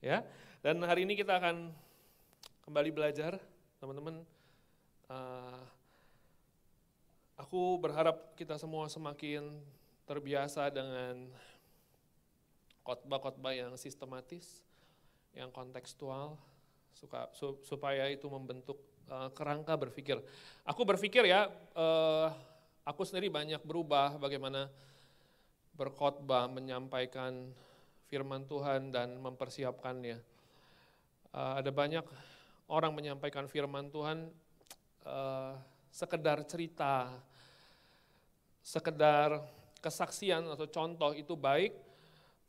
Ya, dan hari ini kita akan kembali belajar, teman-teman. Uh, aku berharap kita semua semakin terbiasa dengan khotbah-khotbah yang sistematis, yang kontekstual, suka, su, supaya itu membentuk uh, kerangka berpikir. Aku berpikir ya, uh, aku sendiri banyak berubah bagaimana berkhotbah, menyampaikan firman Tuhan dan mempersiapkannya. Uh, ada banyak orang menyampaikan firman Tuhan uh, sekedar cerita, sekedar kesaksian atau contoh itu baik,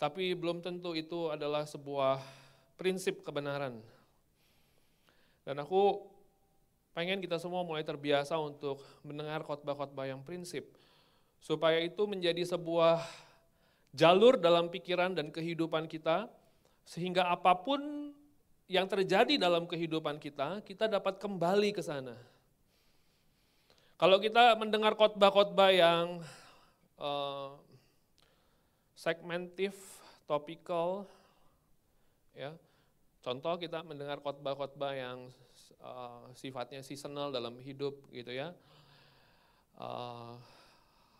tapi belum tentu itu adalah sebuah prinsip kebenaran. Dan aku pengen kita semua mulai terbiasa untuk mendengar khotbah-khotbah yang prinsip, supaya itu menjadi sebuah jalur dalam pikiran dan kehidupan kita, sehingga apa pun yang terjadi dalam kehidupan kita, kita dapat kembali ke sana. Kalau kita mendengar khotbah-khotbah yang uh, segmentif, topikal, ya, contoh kita mendengar khotbah-khotbah yang uh, sifatnya seasonal dalam hidup, gitu ya, uh,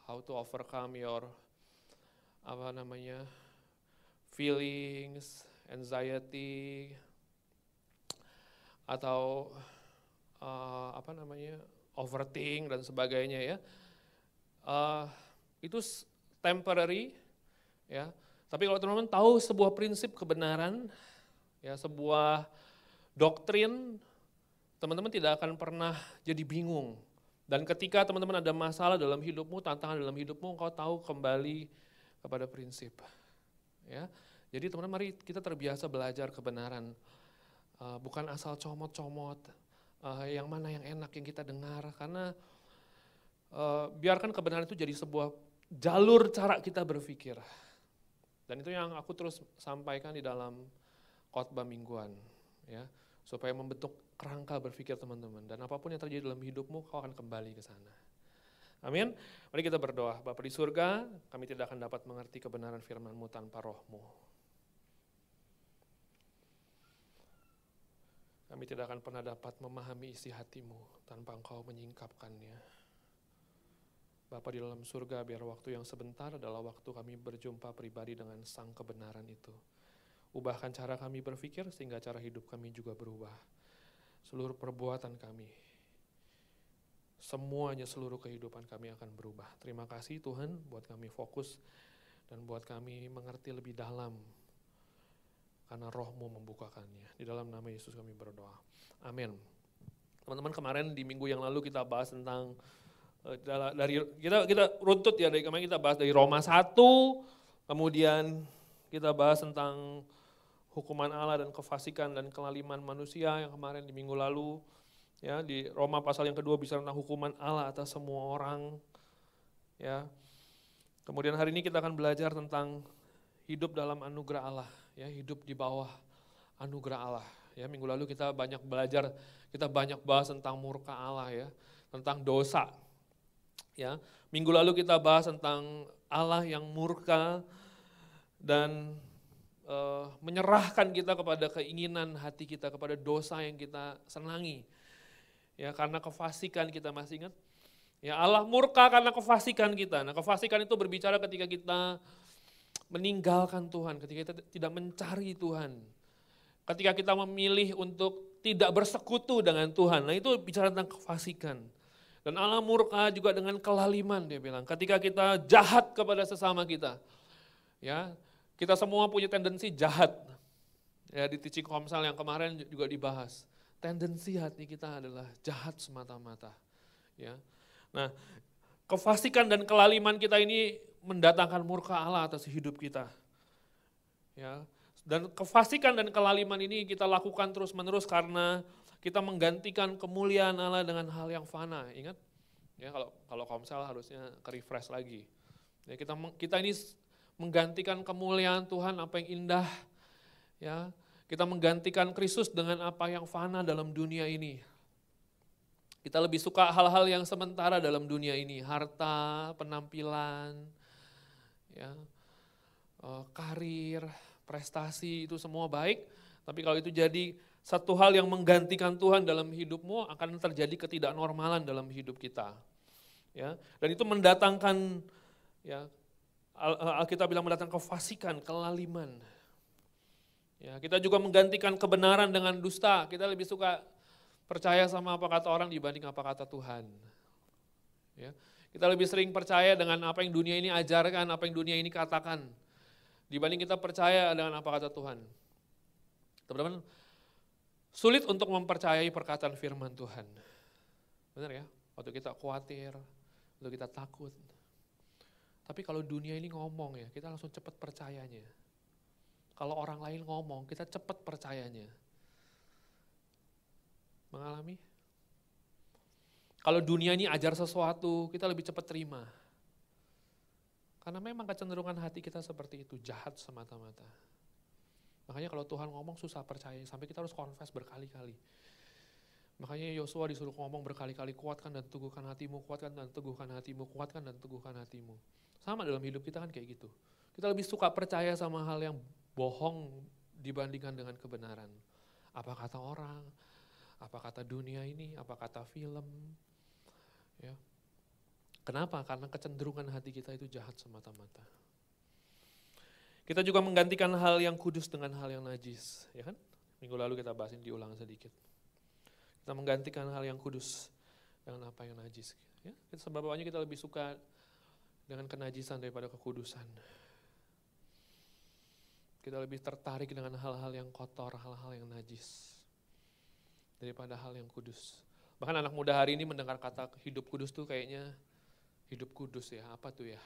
how to overcome your apa namanya feelings, anxiety, atau uh, apa namanya overthink dan sebagainya ya. Uh, itu temporary ya. Tapi kalau teman-teman tahu sebuah prinsip kebenaran, ya sebuah doktrin, teman-teman tidak akan pernah jadi bingung. Dan ketika teman-teman ada masalah dalam hidupmu, tantangan dalam hidupmu, engkau tahu kembali kepada prinsip. Ya, jadi teman-teman mari kita terbiasa belajar kebenaran, uh, bukan asal comot-comot, uh, yang mana yang enak yang kita dengar, karena uh, biarkan kebenaran itu jadi sebuah jalur cara kita berpikir. Dan itu yang aku terus sampaikan di dalam khotbah mingguan, ya, supaya membentuk kerangka berpikir teman-teman. Dan apa pun yang terjadi dalam hidupmu, kau akan kembali ke sana. Amin. Mari kita berdoa. Bapak di surga, kami tidak akan dapat mengerti kebenaran firman-Mu tanpa rohmu. Kami tidak akan pernah dapat memahami isi hatimu tanpa engkau menyingkapkannya. Bapak di dalam surga, biar waktu yang sebentar adalah waktu kami berjumpa pribadi dengan sang kebenaran itu. Ubahkan cara kami berpikir sehingga cara hidup kami juga berubah. Seluruh perbuatan kami, semuanya seluruh kehidupan kami akan berubah. Terima kasih Tuhan buat kami fokus dan buat kami mengerti lebih dalam karena rohmu membukakannya. Di dalam nama Yesus kami berdoa. Amin. Teman-teman kemarin di minggu yang lalu kita bahas tentang eh, dari kita kita runtut ya dari kemarin kita bahas dari Roma 1 kemudian kita bahas tentang hukuman Allah dan kefasikan dan kelaliman manusia yang kemarin di minggu lalu Ya, di Roma pasal yang kedua bisa tentang hukuman Allah atas semua orang. Ya. Kemudian hari ini kita akan belajar tentang hidup dalam anugerah Allah, ya, hidup di bawah anugerah Allah. Ya, minggu lalu kita banyak belajar, kita banyak bahas tentang murka Allah ya, tentang dosa. Ya, minggu lalu kita bahas tentang Allah yang murka dan uh, menyerahkan kita kepada keinginan hati kita, kepada dosa yang kita senangi. Ya, karena kefasikan kita masih ingat? Ya, Allah murka karena kefasikan kita. Nah, kefasikan itu berbicara ketika kita meninggalkan Tuhan, ketika kita tidak mencari Tuhan. Ketika kita memilih untuk tidak bersekutu dengan Tuhan. Nah, itu bicara tentang kefasikan. Dan Allah murka juga dengan kelaliman dia bilang. Ketika kita jahat kepada sesama kita. Ya, kita semua punya tendensi jahat. Ya, di teaching komsel yang kemarin juga dibahas tendensi hati kita adalah jahat semata-mata. Ya. Nah, kefasikan dan kelaliman kita ini mendatangkan murka Allah atas hidup kita. Ya. Dan kefasikan dan kelaliman ini kita lakukan terus-menerus karena kita menggantikan kemuliaan Allah dengan hal yang fana. Ingat? Ya, kalau kalau komsel harusnya ke refresh lagi. Ya, kita kita ini menggantikan kemuliaan Tuhan apa yang indah ya kita menggantikan Kristus dengan apa yang fana dalam dunia ini. Kita lebih suka hal-hal yang sementara dalam dunia ini, harta, penampilan, ya, eh, karir, prestasi itu semua baik, tapi kalau itu jadi satu hal yang menggantikan Tuhan dalam hidupmu akan terjadi ketidaknormalan dalam hidup kita. Ya, dan itu mendatangkan ya Alkitab bilang mendatangkan kefasikan, kelaliman. Ya, kita juga menggantikan kebenaran dengan dusta. Kita lebih suka percaya sama apa kata orang dibanding apa kata Tuhan. Ya, kita lebih sering percaya dengan apa yang dunia ini ajarkan, apa yang dunia ini katakan, dibanding kita percaya dengan apa kata Tuhan. Teman-teman, sulit untuk mempercayai perkataan firman Tuhan. Benar ya? Waktu kita khawatir, waktu kita takut. Tapi kalau dunia ini ngomong ya, kita langsung cepat percayanya. Kalau orang lain ngomong, kita cepat percayanya. Mengalami? Kalau dunia ini ajar sesuatu, kita lebih cepat terima. Karena memang kecenderungan hati kita seperti itu, jahat semata-mata. Makanya kalau Tuhan ngomong susah percaya, sampai kita harus confess berkali-kali. Makanya Yosua disuruh ngomong berkali-kali, kuatkan dan teguhkan hatimu, kuatkan dan teguhkan hatimu, kuatkan dan teguhkan hatimu. Sama dalam hidup kita kan kayak gitu. Kita lebih suka percaya sama hal yang bohong dibandingkan dengan kebenaran. Apa kata orang, apa kata dunia ini, apa kata film. Ya. Kenapa? Karena kecenderungan hati kita itu jahat semata-mata. Kita juga menggantikan hal yang kudus dengan hal yang najis, ya kan? Minggu lalu kita bahasin diulang sedikit. Kita menggantikan hal yang kudus dengan apa yang najis. Ya? Sebabnya kita lebih suka dengan kenajisan daripada kekudusan. Kita lebih tertarik dengan hal-hal yang kotor, hal-hal yang najis daripada hal yang kudus. Bahkan anak muda hari ini mendengar kata hidup kudus tuh kayaknya hidup kudus ya, apa tuh ya?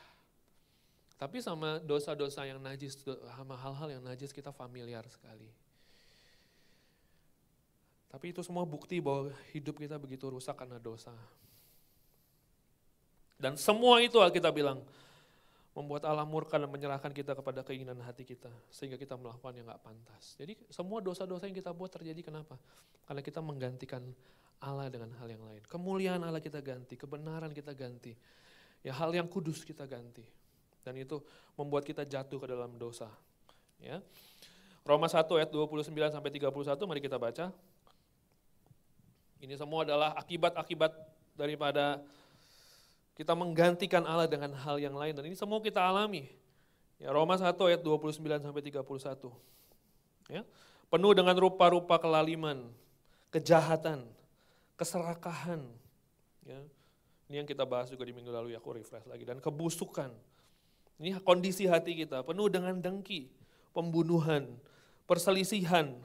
Tapi sama dosa-dosa yang najis, sama hal-hal yang najis kita familiar sekali. Tapi itu semua bukti bahwa hidup kita begitu rusak karena dosa. Dan semua itu kita bilang, membuat Allah murka dan menyerahkan kita kepada keinginan hati kita sehingga kita melakukan yang gak pantas. Jadi semua dosa-dosa yang kita buat terjadi kenapa? Karena kita menggantikan Allah dengan hal yang lain. Kemuliaan Allah kita ganti, kebenaran kita ganti. Ya hal yang kudus kita ganti. Dan itu membuat kita jatuh ke dalam dosa. Ya. Roma 1 ayat 29 sampai 31 mari kita baca. Ini semua adalah akibat-akibat daripada kita menggantikan Allah dengan hal yang lain dan ini semua kita alami. Ya, Roma 1 ayat 29 sampai 31. Ya. Penuh dengan rupa-rupa kelaliman, kejahatan, keserakahan. Ya. Ini yang kita bahas juga di minggu lalu ya, aku refresh lagi. Dan kebusukan, ini kondisi hati kita, penuh dengan dengki, pembunuhan, perselisihan,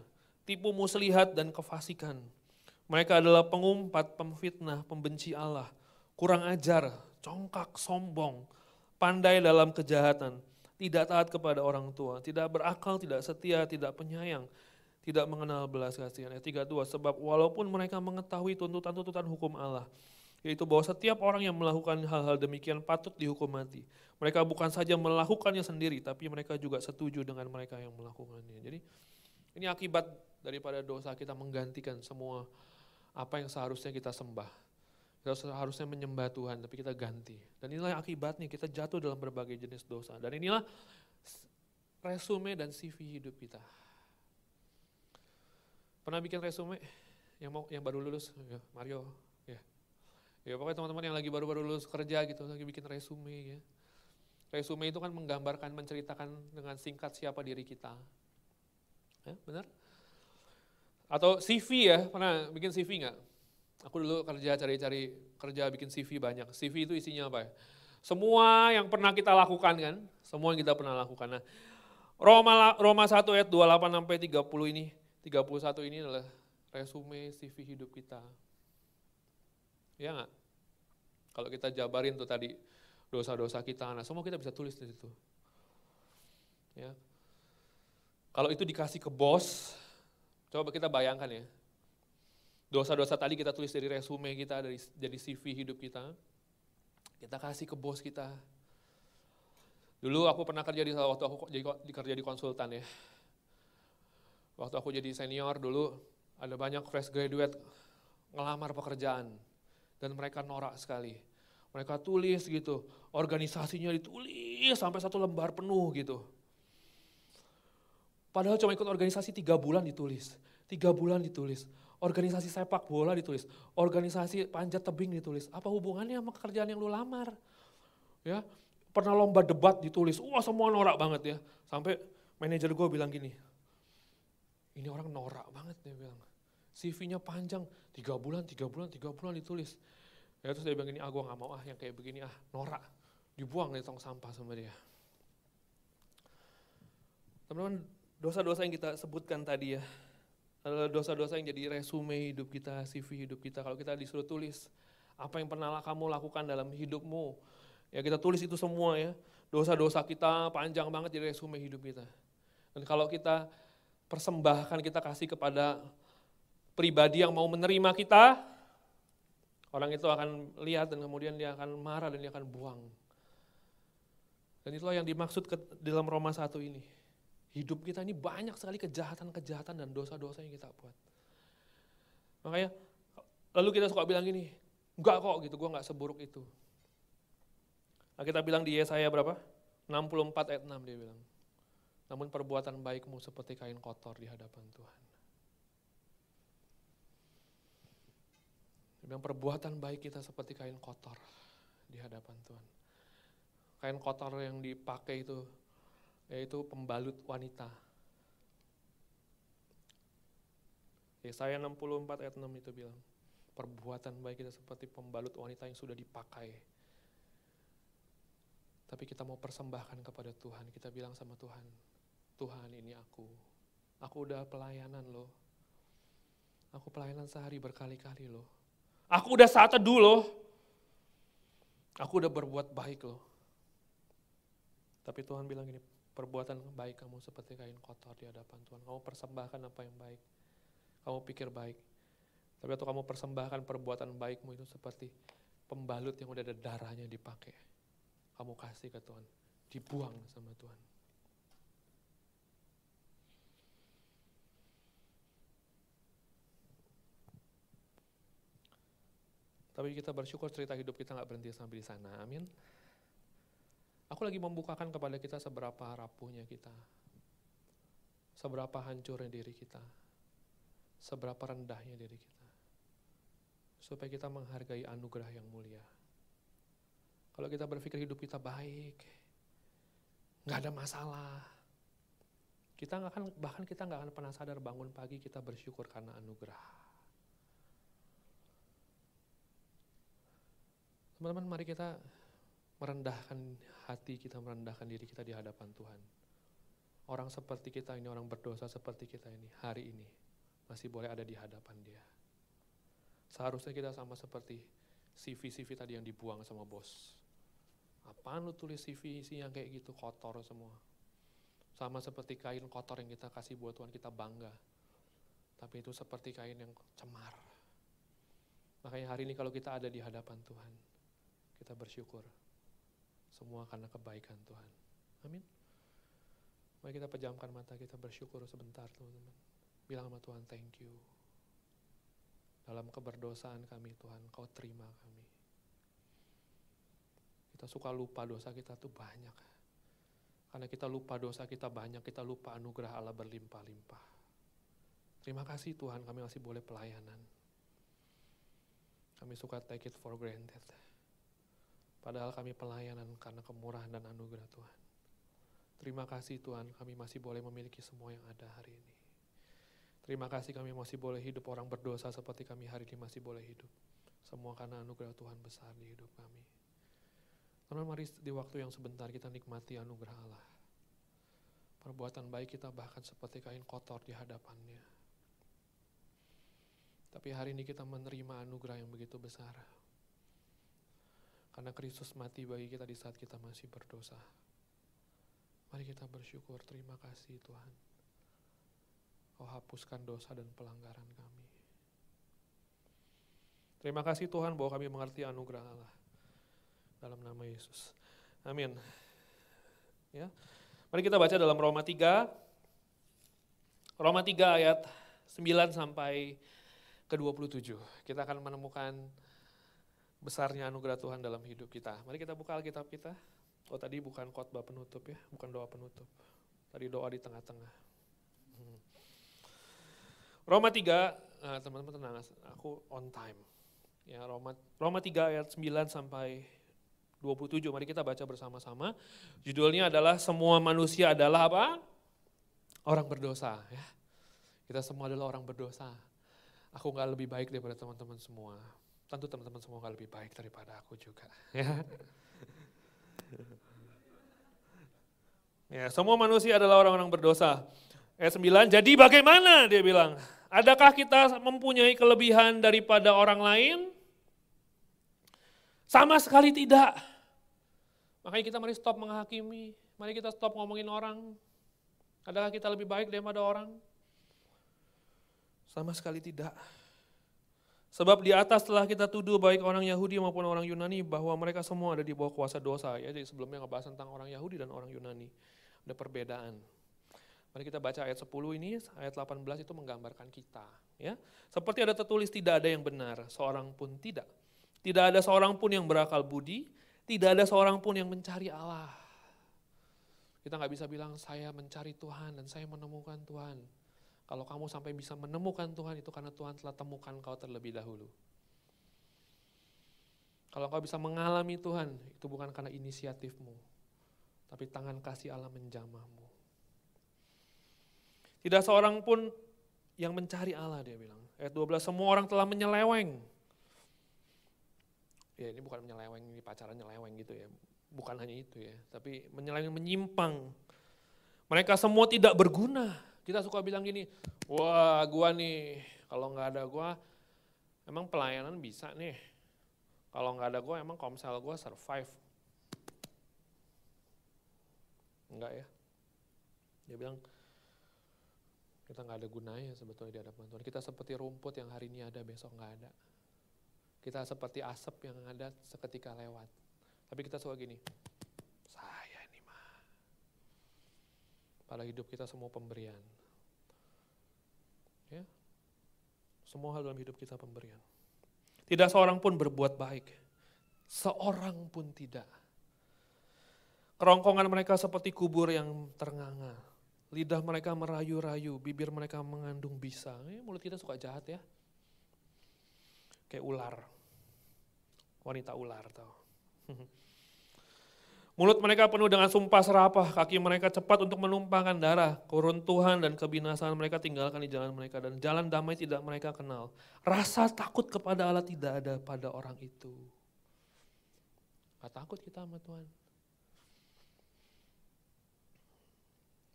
tipu muslihat, dan kefasikan. Mereka adalah pengumpat, pemfitnah, pembenci Allah, kurang ajar, congkak, sombong, pandai dalam kejahatan, tidak taat kepada orang tua, tidak berakal, tidak setia, tidak penyayang, tidak mengenal belas kasihan. Ayat 32, sebab walaupun mereka mengetahui tuntutan-tuntutan hukum Allah, yaitu bahwa setiap orang yang melakukan hal-hal demikian patut dihukum mati. Mereka bukan saja melakukannya sendiri, tapi mereka juga setuju dengan mereka yang melakukannya. Jadi ini akibat daripada dosa kita menggantikan semua apa yang seharusnya kita sembah. Kita seharusnya menyembah Tuhan, tapi kita ganti. Dan inilah akibatnya kita jatuh dalam berbagai jenis dosa. Dan inilah resume dan CV hidup kita. Pernah bikin resume yang mau yang baru lulus, ya, Mario, Ya pokoknya teman-teman yang lagi baru-baru lulus kerja gitu, lagi bikin resume ya. Resume itu kan menggambarkan, menceritakan dengan singkat siapa diri kita. Ya, benar? Atau CV ya, pernah bikin CV nggak? Aku dulu kerja cari-cari kerja bikin CV banyak. CV itu isinya apa ya? Semua yang pernah kita lakukan kan, semua yang kita pernah lakukan. Nah, Roma Roma 1 ayat 28 sampai 30 ini, 31 ini adalah resume CV hidup kita. Ya nggak? Kalau kita jabarin tuh tadi dosa-dosa kita, nah semua kita bisa tulis di situ. Ya. Kalau itu dikasih ke bos, coba kita bayangkan ya. Dosa-dosa tadi kita tulis dari resume kita, dari jadi CV hidup kita. Kita kasih ke bos kita. Dulu aku pernah kerja di waktu aku jadi kerja di konsultan ya. Waktu aku jadi senior dulu ada banyak fresh graduate ngelamar pekerjaan dan mereka norak sekali. Mereka tulis gitu, organisasinya ditulis sampai satu lembar penuh gitu. Padahal cuma ikut organisasi tiga bulan ditulis. Tiga bulan ditulis. Organisasi sepak bola ditulis. Organisasi panjat tebing ditulis. Apa hubungannya sama kerjaan yang lu lamar? Ya, pernah lomba debat ditulis. Wah semua norak banget ya. Sampai manajer gue bilang gini, ini orang norak banget dia bilang. CV-nya panjang, tiga bulan, tiga bulan, tiga bulan ditulis. Ya terus dia bilang gini, ah gue gak mau ah yang kayak begini ah, norak. Dibuang dari tong sampah sama dia. Teman-teman, dosa-dosa yang kita sebutkan tadi ya, dosa-dosa yang jadi resume hidup kita, CV hidup kita. Kalau kita disuruh tulis, apa yang pernah kamu lakukan dalam hidupmu, ya kita tulis itu semua ya. Dosa-dosa kita panjang banget jadi resume hidup kita. Dan kalau kita persembahkan, kita kasih kepada pribadi yang mau menerima kita, orang itu akan lihat dan kemudian dia akan marah dan dia akan buang. Dan itulah yang dimaksud ke dalam Roma 1 ini. Hidup kita ini banyak sekali kejahatan-kejahatan dan dosa-dosa yang kita buat. Makanya lalu kita suka bilang gini, enggak kok gitu, gue enggak seburuk itu. Nah kita bilang di Yesaya berapa? 64 ayat 6 dia bilang. Namun perbuatan baikmu seperti kain kotor di hadapan Tuhan. Dia bilang perbuatan baik kita seperti kain kotor di hadapan Tuhan. Kain kotor yang dipakai itu yaitu pembalut wanita. Yesaya 64 ayat 6 itu bilang, perbuatan baik kita seperti pembalut wanita yang sudah dipakai. Tapi kita mau persembahkan kepada Tuhan, kita bilang sama Tuhan, Tuhan ini aku, aku udah pelayanan loh. Aku pelayanan sehari berkali-kali loh. Aku udah saat teduh loh. Aku udah berbuat baik loh. Tapi Tuhan bilang gini, perbuatan baik kamu seperti kain kotor di hadapan Tuhan. Kamu persembahkan apa yang baik. Kamu pikir baik. Tapi waktu kamu persembahkan perbuatan baikmu itu seperti pembalut yang udah ada darahnya dipakai. Kamu kasih ke Tuhan. Dibuang sama Tuhan. Tapi kita bersyukur cerita hidup kita nggak berhenti sampai di sana. Amin. Aku lagi membukakan kepada kita seberapa rapuhnya kita. Seberapa hancurnya diri kita. Seberapa rendahnya diri kita. Supaya kita menghargai anugerah yang mulia. Kalau kita berpikir hidup kita baik, nggak ada masalah. Kita nggak akan bahkan kita nggak akan pernah sadar bangun pagi kita bersyukur karena anugerah. Teman-teman, mari kita merendahkan hati kita, merendahkan diri kita di hadapan Tuhan. Orang seperti kita ini, orang berdosa seperti kita ini, hari ini masih boleh ada di hadapan dia. Seharusnya kita sama seperti CV-CV tadi yang dibuang sama bos. Apaan lu tulis CV sih yang kayak gitu, kotor semua. Sama seperti kain kotor yang kita kasih buat Tuhan, kita bangga. Tapi itu seperti kain yang cemar. Makanya hari ini kalau kita ada di hadapan Tuhan, kita bersyukur semua karena kebaikan Tuhan. Amin. Mari kita pejamkan mata kita bersyukur sebentar teman-teman. Bilang sama Tuhan thank you. Dalam keberdosaan kami Tuhan, kau terima kami. Kita suka lupa dosa kita tuh banyak. Karena kita lupa dosa kita banyak, kita lupa anugerah Allah berlimpah-limpah. Terima kasih Tuhan kami masih boleh pelayanan. Kami suka take it for granted. Padahal kami pelayanan karena kemurahan dan anugerah Tuhan. Terima kasih Tuhan kami masih boleh memiliki semua yang ada hari ini. Terima kasih kami masih boleh hidup orang berdosa seperti kami hari ini masih boleh hidup. Semua karena anugerah Tuhan besar di hidup kami. Teman mari di waktu yang sebentar kita nikmati anugerah Allah. Perbuatan baik kita bahkan seperti kain kotor di hadapannya. Tapi hari ini kita menerima anugerah yang begitu besar. Karena Kristus mati bagi kita di saat kita masih berdosa. Mari kita bersyukur, terima kasih Tuhan. Kau hapuskan dosa dan pelanggaran kami. Terima kasih Tuhan bahwa kami mengerti anugerah Allah. Dalam nama Yesus. Amin. Ya. Mari kita baca dalam Roma 3. Roma 3 ayat 9 sampai ke 27. Kita akan menemukan besarnya anugerah Tuhan dalam hidup kita. Mari kita buka Alkitab kita. Oh tadi bukan khotbah penutup ya, bukan doa penutup. Tadi doa di tengah-tengah. Roma 3, nah, teman-teman tenang, aku on time. Ya, Roma Roma 3 ayat 9 sampai 27. Mari kita baca bersama-sama. Judulnya adalah semua manusia adalah apa? Orang berdosa, ya. Kita semua adalah orang berdosa. Aku nggak lebih baik daripada teman-teman semua. Tentu teman-teman semua lebih baik daripada aku juga. Ya. ya, semua manusia adalah orang-orang berdosa. Ayat 9, jadi bagaimana dia bilang? Adakah kita mempunyai kelebihan daripada orang lain? Sama sekali tidak. Makanya kita mari stop menghakimi, mari kita stop ngomongin orang. Adakah kita lebih baik daripada orang? Sama sekali tidak. Sebab di atas telah kita tuduh baik orang Yahudi maupun orang Yunani bahwa mereka semua ada di bawah kuasa dosa. Ya, jadi sebelumnya ngebahas tentang orang Yahudi dan orang Yunani. Ada perbedaan. Mari kita baca ayat 10 ini, ayat 18 itu menggambarkan kita. Ya, Seperti ada tertulis tidak ada yang benar, seorang pun tidak. Tidak ada seorang pun yang berakal budi, tidak ada seorang pun yang mencari Allah. Kita nggak bisa bilang saya mencari Tuhan dan saya menemukan Tuhan. Kalau kamu sampai bisa menemukan Tuhan itu karena Tuhan telah temukan kau terlebih dahulu. Kalau kau bisa mengalami Tuhan, itu bukan karena inisiatifmu, tapi tangan kasih Allah menjamahmu. Tidak seorang pun yang mencari Allah, dia bilang. Ayat 12, semua orang telah menyeleweng. Ya ini bukan menyeleweng, ini pacaran nyeleweng gitu ya. Bukan hanya itu ya, tapi menyeleweng menyimpang. Mereka semua tidak berguna kita suka bilang gini, wah gua nih kalau nggak ada gua emang pelayanan bisa nih. Kalau nggak ada gua emang komsel gua survive. Enggak ya. Dia bilang kita nggak ada gunanya sebetulnya di hadapan Tuhan. Kita seperti rumput yang hari ini ada besok nggak ada. Kita seperti asap yang ada seketika lewat. Tapi kita suka gini, pada hidup kita semua pemberian. Ya. Semua hal dalam hidup kita pemberian. Tidak seorang pun berbuat baik. Seorang pun tidak. Kerongkongan mereka seperti kubur yang ternganga. Lidah mereka merayu-rayu, bibir mereka mengandung bisa. Eh, mulut kita suka jahat ya. Kayak ular. Wanita ular tau. Mulut mereka penuh dengan sumpah serapah, kaki mereka cepat untuk menumpahkan darah, keruntuhan dan kebinasaan mereka tinggalkan di jalan mereka, dan jalan damai tidak mereka kenal. Rasa takut kepada Allah tidak ada pada orang itu. Gak takut kita sama Tuhan.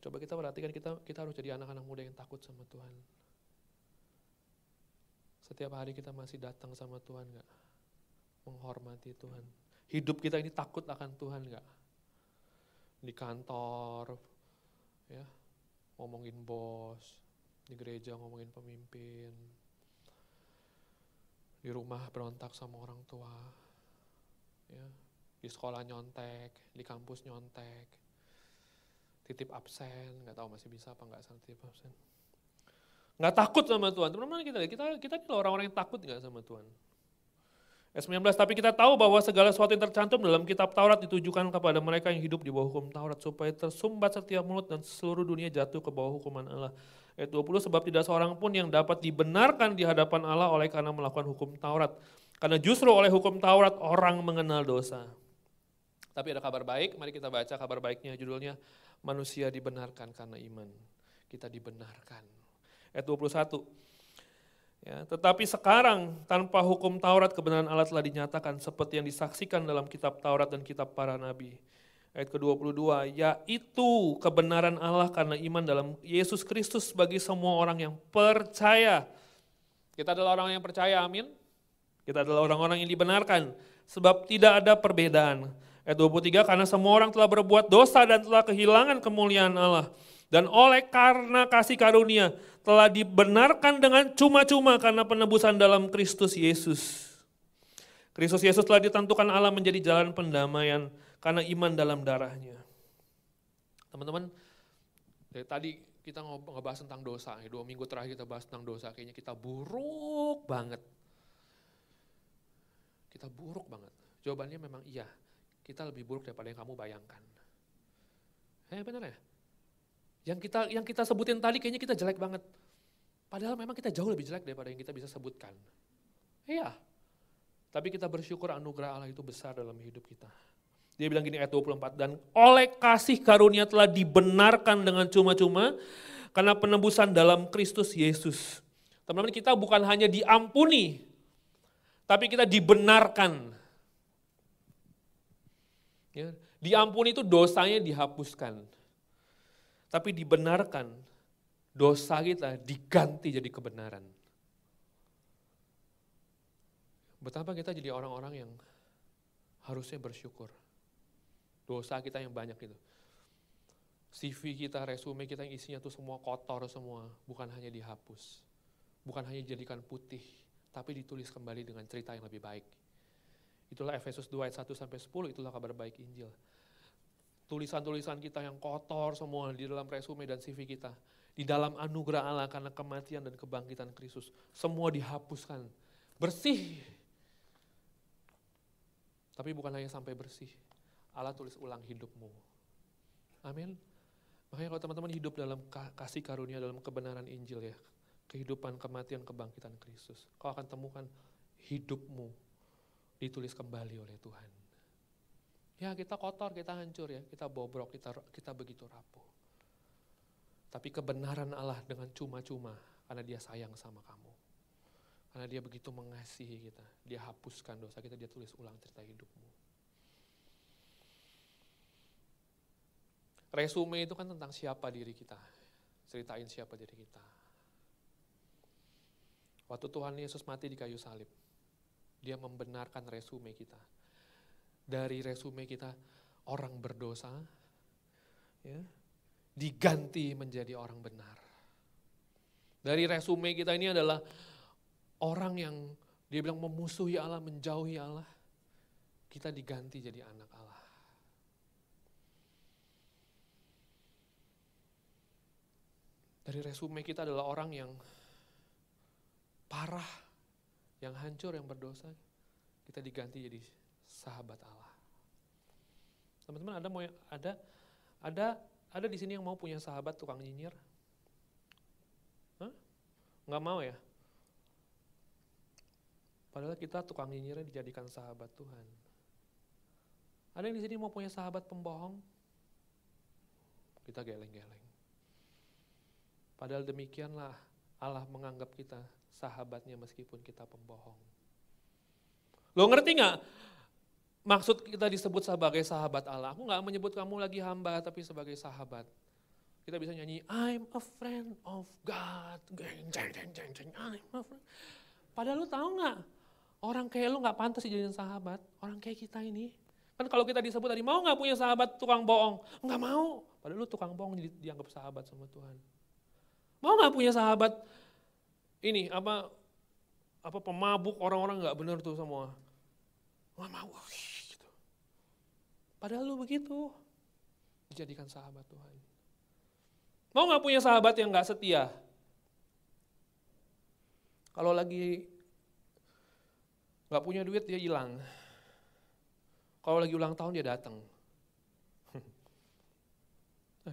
Coba kita perhatikan, kita, kita harus jadi anak-anak muda yang takut sama Tuhan. Setiap hari kita masih datang sama Tuhan gak? Menghormati Tuhan hidup kita ini takut akan Tuhan enggak? Di kantor, ya, ngomongin bos, di gereja ngomongin pemimpin, di rumah berontak sama orang tua, ya, di sekolah nyontek, di kampus nyontek, titip absen, nggak tahu masih bisa apa nggak titip absen. Nggak takut sama Tuhan, teman-teman kita, kita kita orang-orang yang takut nggak sama Tuhan. Ayat 19, tapi kita tahu bahwa segala sesuatu yang tercantum dalam kitab Taurat ditujukan kepada mereka yang hidup di bawah hukum Taurat, supaya tersumbat setiap mulut dan seluruh dunia jatuh ke bawah hukuman Allah. Ayat 20, sebab tidak seorang pun yang dapat dibenarkan di hadapan Allah oleh karena melakukan hukum Taurat. Karena justru oleh hukum Taurat orang mengenal dosa. Tapi ada kabar baik, mari kita baca kabar baiknya, judulnya manusia dibenarkan karena iman. Kita dibenarkan. Ayat 21, Ya, tetapi sekarang tanpa hukum Taurat kebenaran Allah telah dinyatakan seperti yang disaksikan dalam kitab Taurat dan kitab para nabi. Ayat ke-22, yaitu kebenaran Allah karena iman dalam Yesus Kristus bagi semua orang yang percaya. Kita adalah orang yang percaya, amin. Kita adalah orang-orang yang dibenarkan, sebab tidak ada perbedaan. Ayat 23, karena semua orang telah berbuat dosa dan telah kehilangan kemuliaan Allah. Dan oleh karena kasih karunia, telah dibenarkan dengan cuma-cuma karena penebusan dalam Kristus Yesus. Kristus Yesus telah ditentukan Allah menjadi jalan pendamaian karena iman dalam darahnya. Teman-teman, dari tadi kita ngebahas tentang dosa, ya, dua minggu terakhir kita bahas tentang dosa, kayaknya kita buruk banget. Kita buruk banget. Jawabannya memang iya, kita lebih buruk daripada yang kamu bayangkan. Eh benar ya? Yang kita yang kita sebutin tadi kayaknya kita jelek banget. Padahal memang kita jauh lebih jelek daripada yang kita bisa sebutkan. Iya. Tapi kita bersyukur anugerah Allah itu besar dalam hidup kita. Dia bilang gini ayat 24, dan oleh kasih karunia telah dibenarkan dengan cuma-cuma karena penebusan dalam Kristus Yesus. Teman-teman kita bukan hanya diampuni, tapi kita dibenarkan. Ya, diampuni itu dosanya dihapuskan. Tapi dibenarkan, dosa kita diganti jadi kebenaran. Betapa kita jadi orang-orang yang harusnya bersyukur. Dosa kita yang banyak itu. CV kita, resume kita yang isinya tuh semua kotor semua, bukan hanya dihapus. Bukan hanya dijadikan putih, tapi ditulis kembali dengan cerita yang lebih baik. Itulah Efesus 2 ayat 1 sampai 10, itulah kabar baik Injil. Tulisan-tulisan kita yang kotor semua di dalam resume dan CV kita. Di dalam anugerah Allah karena kematian dan kebangkitan Kristus. Semua dihapuskan. Bersih. Tapi bukan hanya sampai bersih. Allah tulis ulang hidupmu. Amin. Makanya kalau teman-teman hidup dalam kasih karunia, dalam kebenaran Injil ya. Kehidupan, kematian, kebangkitan Kristus. Kau akan temukan hidupmu ditulis kembali oleh Tuhan. Ya kita kotor, kita hancur ya, kita bobrok, kita kita begitu rapuh. Tapi kebenaran Allah dengan cuma-cuma karena dia sayang sama kamu. Karena dia begitu mengasihi kita. Dia hapuskan dosa kita, dia tulis ulang cerita hidupmu. Resume itu kan tentang siapa diri kita. Ceritain siapa diri kita. Waktu Tuhan Yesus mati di kayu salib, dia membenarkan resume kita dari resume kita orang berdosa, ya, diganti menjadi orang benar. Dari resume kita ini adalah orang yang dia bilang memusuhi Allah, menjauhi Allah, kita diganti jadi anak Allah. Dari resume kita adalah orang yang parah, yang hancur, yang berdosa, kita diganti jadi sahabat Allah. Teman-teman ada mau ada ada ada di sini yang mau punya sahabat tukang nyinyir? Nggak mau ya? Padahal kita tukang nyinyirnya dijadikan sahabat Tuhan. Ada yang di sini mau punya sahabat pembohong? Kita geleng-geleng. Padahal demikianlah Allah menganggap kita sahabatnya meskipun kita pembohong. Lo ngerti nggak? Maksud kita disebut sebagai sahabat Allah. Aku nggak menyebut kamu lagi hamba, tapi sebagai sahabat. Kita bisa nyanyi, I'm a friend of God. I'm a friend. Padahal lu tahu nggak, orang kayak lu nggak pantas dijadiin sahabat. Orang kayak kita ini. Kan kalau kita disebut tadi, mau nggak punya sahabat tukang bohong? Nggak mau. Padahal lu tukang bohong di, dianggap sahabat sama Tuhan. Mau nggak punya sahabat ini apa apa pemabuk orang-orang nggak benar tuh semua. Nggak mau. Padahal lu begitu. Dijadikan sahabat Tuhan. Mau gak punya sahabat yang gak setia? Kalau lagi gak punya duit dia hilang. Kalau lagi ulang tahun dia datang.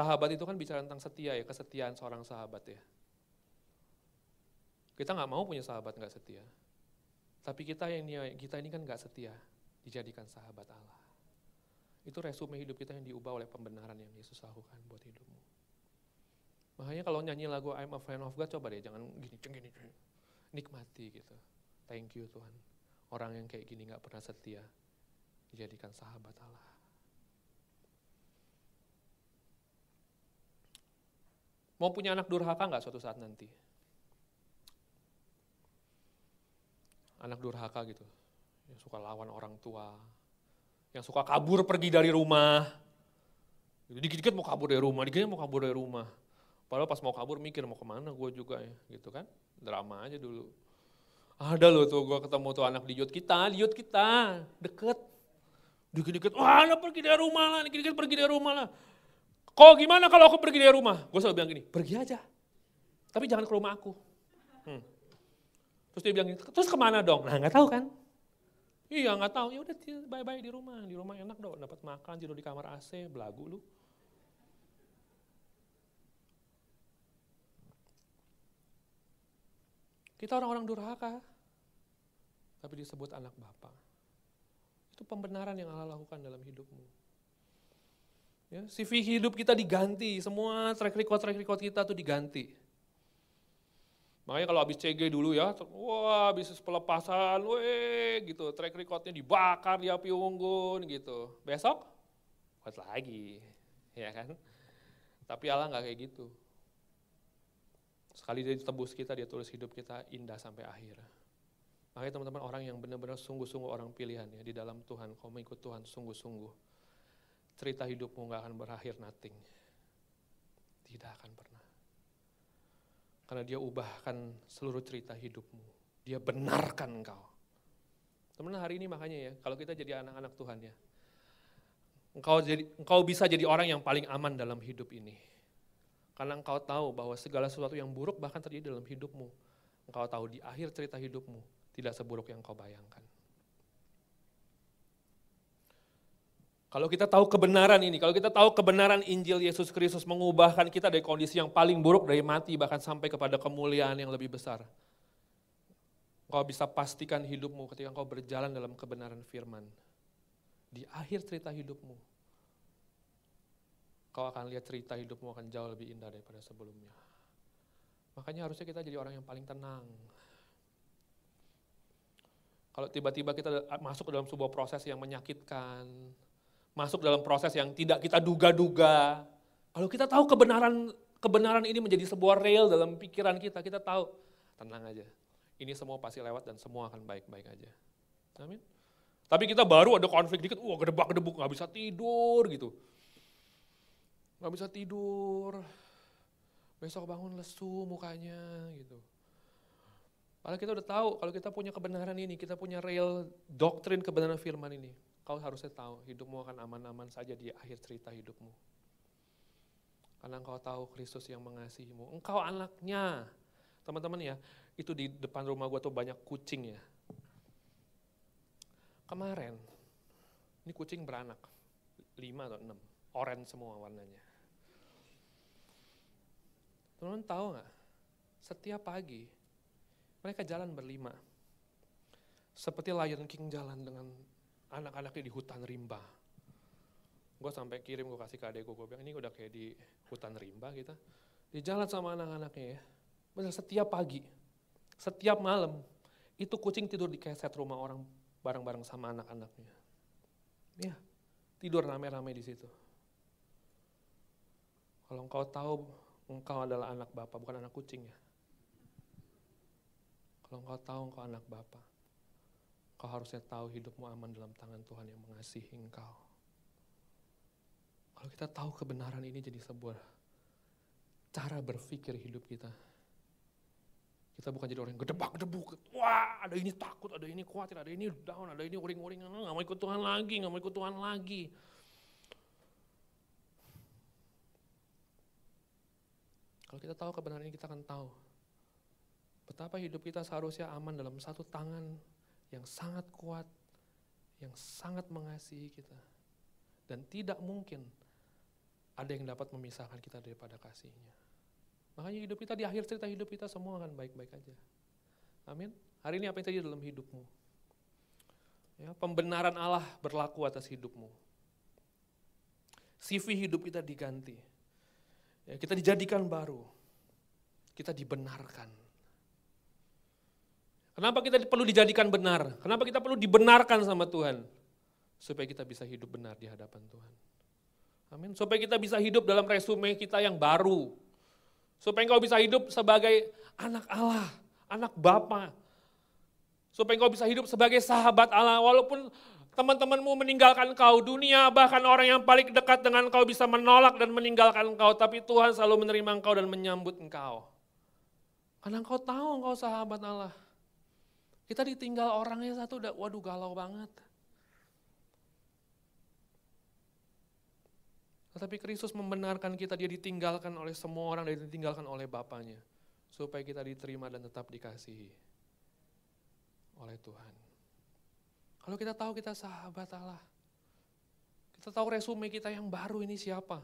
Sahabat itu kan bicara tentang setia ya, kesetiaan seorang sahabat ya. Kita nggak mau punya sahabat nggak setia. Tapi kita yang kita ini kan nggak setia dijadikan sahabat Allah. Itu resume hidup kita yang diubah oleh pembenaran yang Yesus lakukan buat hidupmu. Makanya kalau nyanyi lagu I'm a friend of God, coba deh jangan gini, gini, gini. Nikmati gitu. Thank you Tuhan. Orang yang kayak gini gak pernah setia, dijadikan sahabat Allah. Mau punya anak durhaka nggak suatu saat nanti? Anak durhaka gitu yang suka lawan orang tua, yang suka kabur pergi dari rumah. Dikit-dikit mau kabur dari rumah, dikit mau kabur dari rumah. Padahal pas mau kabur mikir mau ke mana gue juga ya, gitu kan. Drama aja dulu. Ada loh tuh gue ketemu tuh anak di kita, di kita, deket. Dikit-dikit, wah anak pergi dari rumah lah, dikit-dikit pergi dari rumah lah. Kok gimana kalau aku pergi dari rumah? Gue selalu bilang gini, pergi aja. Tapi jangan ke rumah aku. Hmm. Terus dia bilang, terus ke mana dong? Nah nggak tahu kan. Iya nggak tahu. Ya udah bye-bye di rumah. Di rumah enak dong. Dapat makan, tidur di kamar AC, belagu lu. Kita orang-orang durhaka, tapi disebut anak bapa Itu pembenaran yang Allah lakukan dalam hidupmu. Ya, CV hidup kita diganti, semua track record track record kita tuh diganti. Makanya kalau habis CG dulu ya, wah bisnis pelepasan, weh gitu, track recordnya dibakar di api unggun gitu. Besok, buat lagi, ya kan? Tapi Allah nggak kayak gitu. Sekali dia tebus kita, dia tulis hidup kita indah sampai akhir. Makanya teman-teman orang yang benar-benar sungguh-sungguh orang pilihan ya di dalam Tuhan, kau mengikut Tuhan sungguh-sungguh. Cerita hidupmu nggak akan berakhir nothing. Tidak akan pernah. Karena dia ubahkan seluruh cerita hidupmu. Dia benarkan engkau. Teman hari ini makanya ya, kalau kita jadi anak-anak Tuhan ya, engkau jadi engkau bisa jadi orang yang paling aman dalam hidup ini. Karena engkau tahu bahwa segala sesuatu yang buruk bahkan terjadi dalam hidupmu. Engkau tahu di akhir cerita hidupmu tidak seburuk yang engkau bayangkan. Kalau kita tahu kebenaran ini, kalau kita tahu kebenaran Injil Yesus Kristus mengubahkan kita dari kondisi yang paling buruk, dari mati bahkan sampai kepada kemuliaan yang lebih besar. Kau bisa pastikan hidupmu ketika kau berjalan dalam kebenaran firman. Di akhir cerita hidupmu, kau akan lihat cerita hidupmu akan jauh lebih indah daripada sebelumnya. Makanya harusnya kita jadi orang yang paling tenang. Kalau tiba-tiba kita masuk ke dalam sebuah proses yang menyakitkan, masuk dalam proses yang tidak kita duga-duga. Kalau kita tahu kebenaran kebenaran ini menjadi sebuah real dalam pikiran kita, kita tahu tenang aja. Ini semua pasti lewat dan semua akan baik-baik aja. Amin. Tapi kita baru ada konflik dikit, wah gedebak-gedebuk, gak bisa tidur gitu. Gak bisa tidur, besok bangun lesu mukanya gitu. Padahal kita udah tahu kalau kita punya kebenaran ini, kita punya real doktrin kebenaran firman ini kau harusnya tahu hidupmu akan aman-aman saja di akhir cerita hidupmu. Karena engkau tahu Kristus yang mengasihimu. Engkau anaknya. Teman-teman ya, itu di depan rumah gue tuh banyak kucing ya. Kemarin, ini kucing beranak. Lima atau enam. Orange semua warnanya. Teman-teman tahu nggak? Setiap pagi, mereka jalan berlima. Seperti Lion King jalan dengan anak-anaknya di hutan rimba. Gue sampai kirim, gue kasih ke adekku, gue bilang ini udah kayak di hutan rimba kita. Di jalan sama anak-anaknya ya. Benar setiap pagi, setiap malam, itu kucing tidur di keset rumah orang bareng-bareng sama anak-anaknya. Ya, tidur rame-rame di situ. Kalau engkau tahu engkau adalah anak bapak, bukan anak kucing ya. Kalau engkau tahu engkau anak bapak, Kau harusnya tahu hidupmu aman dalam tangan Tuhan yang mengasihi engkau. Kalau kita tahu kebenaran ini jadi sebuah cara berpikir hidup kita. Kita bukan jadi orang yang gedebak-gedebuk. Wah, ada ini takut, ada ini khawatir, ada ini down, ada ini uring-uring. Nggak mau ikut Tuhan lagi, nggak mau ikut Tuhan lagi. Kalau kita tahu kebenaran ini, kita akan tahu betapa hidup kita seharusnya aman dalam satu tangan yang sangat kuat, yang sangat mengasihi kita. Dan tidak mungkin ada yang dapat memisahkan kita daripada kasihnya. Makanya hidup kita di akhir cerita hidup kita semua akan baik-baik aja. Amin. Hari ini apa yang terjadi dalam hidupmu? Ya, pembenaran Allah berlaku atas hidupmu. CV hidup kita diganti. Ya, kita dijadikan baru. Kita dibenarkan. Kenapa kita perlu dijadikan benar? Kenapa kita perlu dibenarkan sama Tuhan? Supaya kita bisa hidup benar di hadapan Tuhan. Amin. Supaya kita bisa hidup dalam resume kita yang baru. Supaya engkau bisa hidup sebagai anak Allah, anak Bapa. Supaya engkau bisa hidup sebagai sahabat Allah. Walaupun teman-temanmu meninggalkan kau, dunia bahkan orang yang paling dekat dengan kau bisa menolak dan meninggalkan kau. Tapi Tuhan selalu menerima engkau dan menyambut engkau. Karena engkau tahu engkau sahabat Allah. Kita ditinggal orangnya satu udah waduh galau banget. Tetapi Kristus membenarkan kita, dia ditinggalkan oleh semua orang, dan ditinggalkan oleh Bapaknya. Supaya kita diterima dan tetap dikasihi oleh Tuhan. Kalau kita tahu kita sahabat Allah, kita tahu resume kita yang baru ini siapa.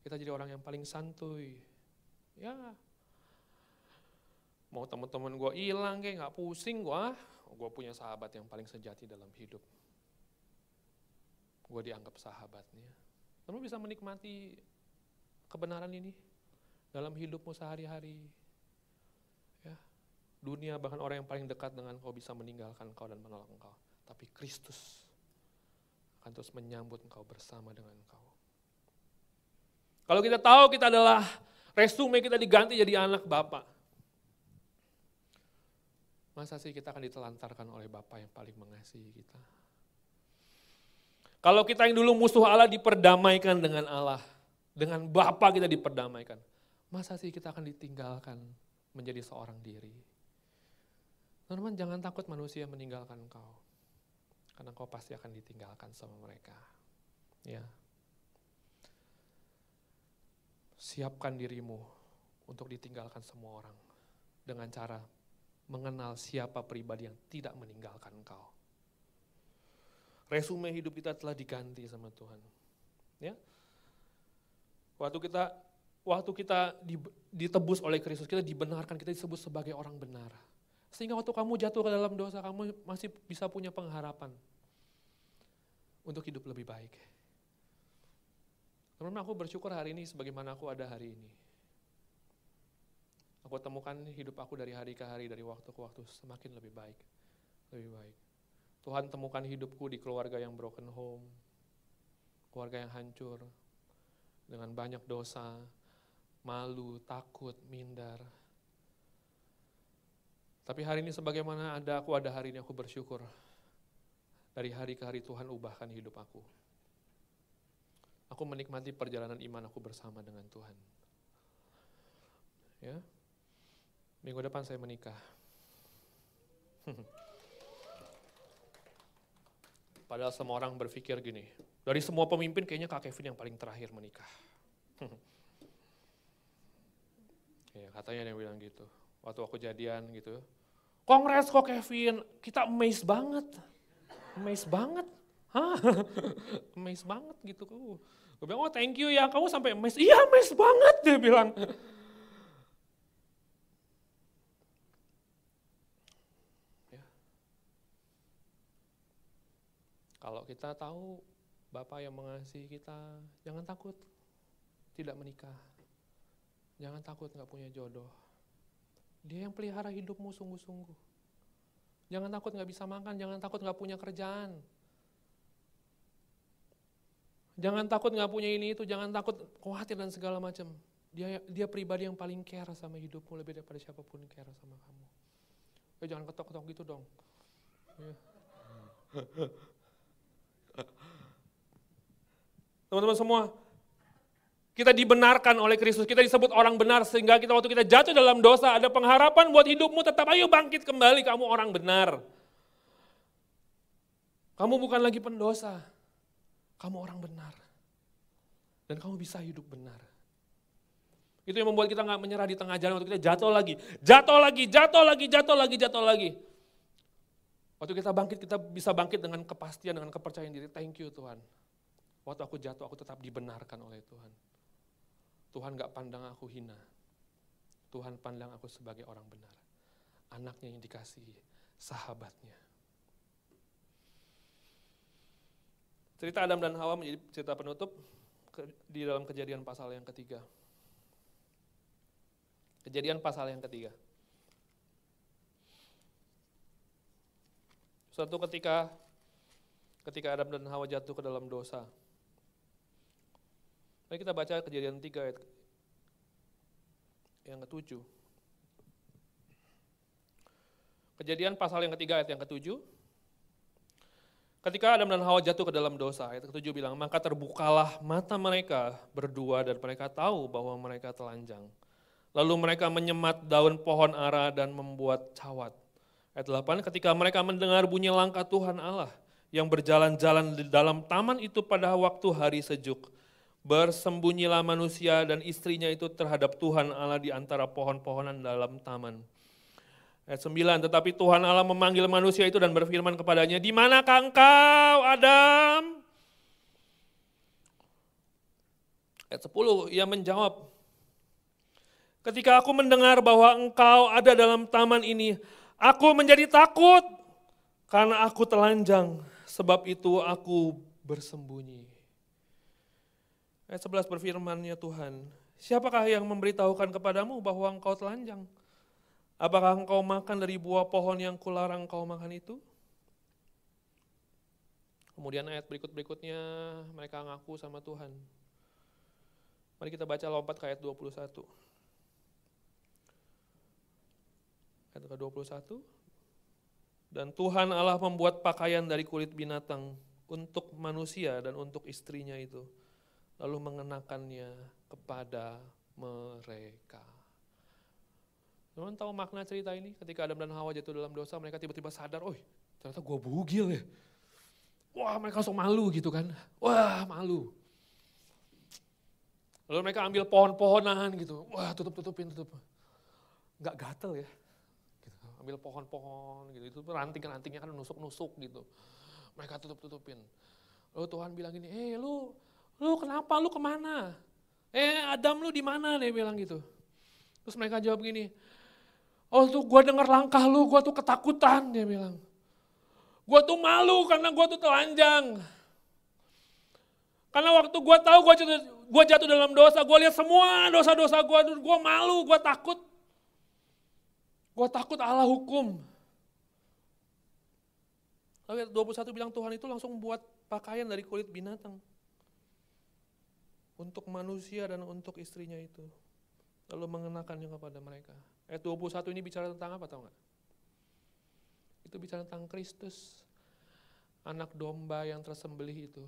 Kita jadi orang yang paling santuy. Ya, Mau teman-teman gue hilang kayak nggak pusing gue, gue punya sahabat yang paling sejati dalam hidup. Gue dianggap sahabatnya. Kamu bisa menikmati kebenaran ini dalam hidupmu sehari-hari. Ya, dunia bahkan orang yang paling dekat dengan kau bisa meninggalkan kau dan menolak engkau. Tapi Kristus akan terus menyambut engkau bersama dengan engkau. Kalau kita tahu kita adalah resume kita diganti jadi anak Bapak. Masa sih kita akan ditelantarkan oleh Bapak yang paling mengasihi kita? Kalau kita yang dulu musuh Allah diperdamaikan dengan Allah, dengan Bapa kita diperdamaikan, masa sih kita akan ditinggalkan menjadi seorang diri? Teman-teman jangan takut manusia meninggalkan engkau, karena kau pasti akan ditinggalkan sama mereka. Ya, siapkan dirimu untuk ditinggalkan semua orang dengan cara mengenal siapa pribadi yang tidak meninggalkan engkau. Resume hidup kita telah diganti sama Tuhan. Ya. Waktu kita waktu kita ditebus oleh Kristus, kita dibenarkan, kita disebut sebagai orang benar. Sehingga waktu kamu jatuh ke dalam dosa, kamu masih bisa punya pengharapan untuk hidup lebih baik. Teman-teman aku bersyukur hari ini sebagaimana aku ada hari ini. Aku temukan hidup aku dari hari ke hari, dari waktu ke waktu semakin lebih baik. Lebih baik. Tuhan temukan hidupku di keluarga yang broken home, keluarga yang hancur, dengan banyak dosa, malu, takut, minder. Tapi hari ini sebagaimana ada aku ada hari ini aku bersyukur. Dari hari ke hari Tuhan ubahkan hidup aku. Aku menikmati perjalanan iman aku bersama dengan Tuhan. Ya, Minggu depan saya menikah. Padahal semua orang berpikir gini, dari semua pemimpin kayaknya Kak Kevin yang paling terakhir menikah. ya, katanya yang bilang gitu. Waktu aku jadian gitu. Kongres kok Kevin, kita amazed banget. Amazed banget. Hah? amazed banget gitu. Gue bilang, oh thank you ya, kamu sampai amazed. Iya amazed banget dia bilang. Kalau kita tahu Bapak yang mengasihi kita, jangan takut tidak menikah. Jangan takut nggak punya jodoh. Dia yang pelihara hidupmu sungguh-sungguh. Jangan takut nggak bisa makan, jangan takut nggak punya kerjaan. Jangan takut nggak punya ini itu, jangan takut khawatir dan segala macam. Dia dia pribadi yang paling care sama hidupmu lebih daripada siapa pun care sama kamu. Eh, jangan ketok-ketok gitu dong. Ya. Teman-teman semua, kita dibenarkan oleh Kristus, kita disebut orang benar sehingga kita waktu kita jatuh dalam dosa ada pengharapan buat hidupmu tetap ayo bangkit kembali kamu orang benar. Kamu bukan lagi pendosa, kamu orang benar. Dan kamu bisa hidup benar. Itu yang membuat kita nggak menyerah di tengah jalan waktu kita jatuh lagi, jatuh lagi, jatuh lagi, jatuh lagi, jatuh lagi. Waktu kita bangkit, kita bisa bangkit dengan kepastian, dengan kepercayaan diri. Thank you Tuhan. Waktu aku jatuh, aku tetap dibenarkan oleh Tuhan. Tuhan gak pandang aku hina. Tuhan pandang aku sebagai orang benar. Anaknya yang dikasihi, sahabatnya. Cerita Adam dan Hawa menjadi cerita penutup di dalam kejadian pasal yang ketiga. Kejadian pasal yang ketiga. Suatu ketika ketika Adam dan Hawa jatuh ke dalam dosa. Mari kita baca kejadian 3 ayat yang ketujuh. Kejadian pasal yang ketiga ayat yang ketujuh. Ketika Adam dan Hawa jatuh ke dalam dosa, ayat ketujuh bilang, maka terbukalah mata mereka berdua dan mereka tahu bahwa mereka telanjang. Lalu mereka menyemat daun pohon ara dan membuat cawat. Ayat 8, ketika mereka mendengar bunyi langkah Tuhan Allah yang berjalan-jalan di dalam taman itu pada waktu hari sejuk, bersembunyilah manusia dan istrinya itu terhadap Tuhan Allah di antara pohon-pohonan dalam taman. Ayat 9, tetapi Tuhan Allah memanggil manusia itu dan berfirman kepadanya, di manakah engkau Adam? Ayat 10, ia menjawab, Ketika aku mendengar bahwa engkau ada dalam taman ini, aku menjadi takut karena aku telanjang, sebab itu aku bersembunyi. Ayat 11 berfirmannya Tuhan, siapakah yang memberitahukan kepadamu bahwa engkau telanjang? Apakah engkau makan dari buah pohon yang kularang engkau makan itu? Kemudian ayat berikut-berikutnya mereka ngaku sama Tuhan. Mari kita baca lompat ke ayat 21. Ayat ke-21. Dan Tuhan Allah membuat pakaian dari kulit binatang untuk manusia dan untuk istrinya itu. Lalu mengenakannya kepada mereka. Teman tahu makna cerita ini? Ketika Adam dan Hawa jatuh dalam dosa, mereka tiba-tiba sadar, oh ternyata gue bugil ya. Wah mereka langsung malu gitu kan. Wah malu. Lalu mereka ambil pohon-pohonan gitu. Wah tutup-tutupin, tutup. Gak gatel ya. Ambil pohon-pohon gitu. Itu ranting-rantingnya kan nusuk-nusuk gitu. Mereka tutup-tutupin. Lalu Tuhan bilang gini, eh lu, lu kenapa, lu ke mana? Eh Adam lu di mana? Dia bilang gitu. Terus mereka jawab gini, Oh tuh gue denger langkah lu, gue tuh ketakutan dia bilang. Gue tuh malu karena gue tuh telanjang. Karena waktu gue tahu gue jatuh, gue jatuh dalam dosa, gue lihat semua dosa-dosa gue, gue malu, gue takut. Gue takut Allah hukum. Lalu 21 bilang Tuhan itu langsung buat pakaian dari kulit binatang. Untuk manusia dan untuk istrinya itu. Lalu mengenakannya kepada mereka. Ayat 21 ini bicara tentang apa tahu nggak? Itu bicara tentang Kristus, anak domba yang tersembelih itu.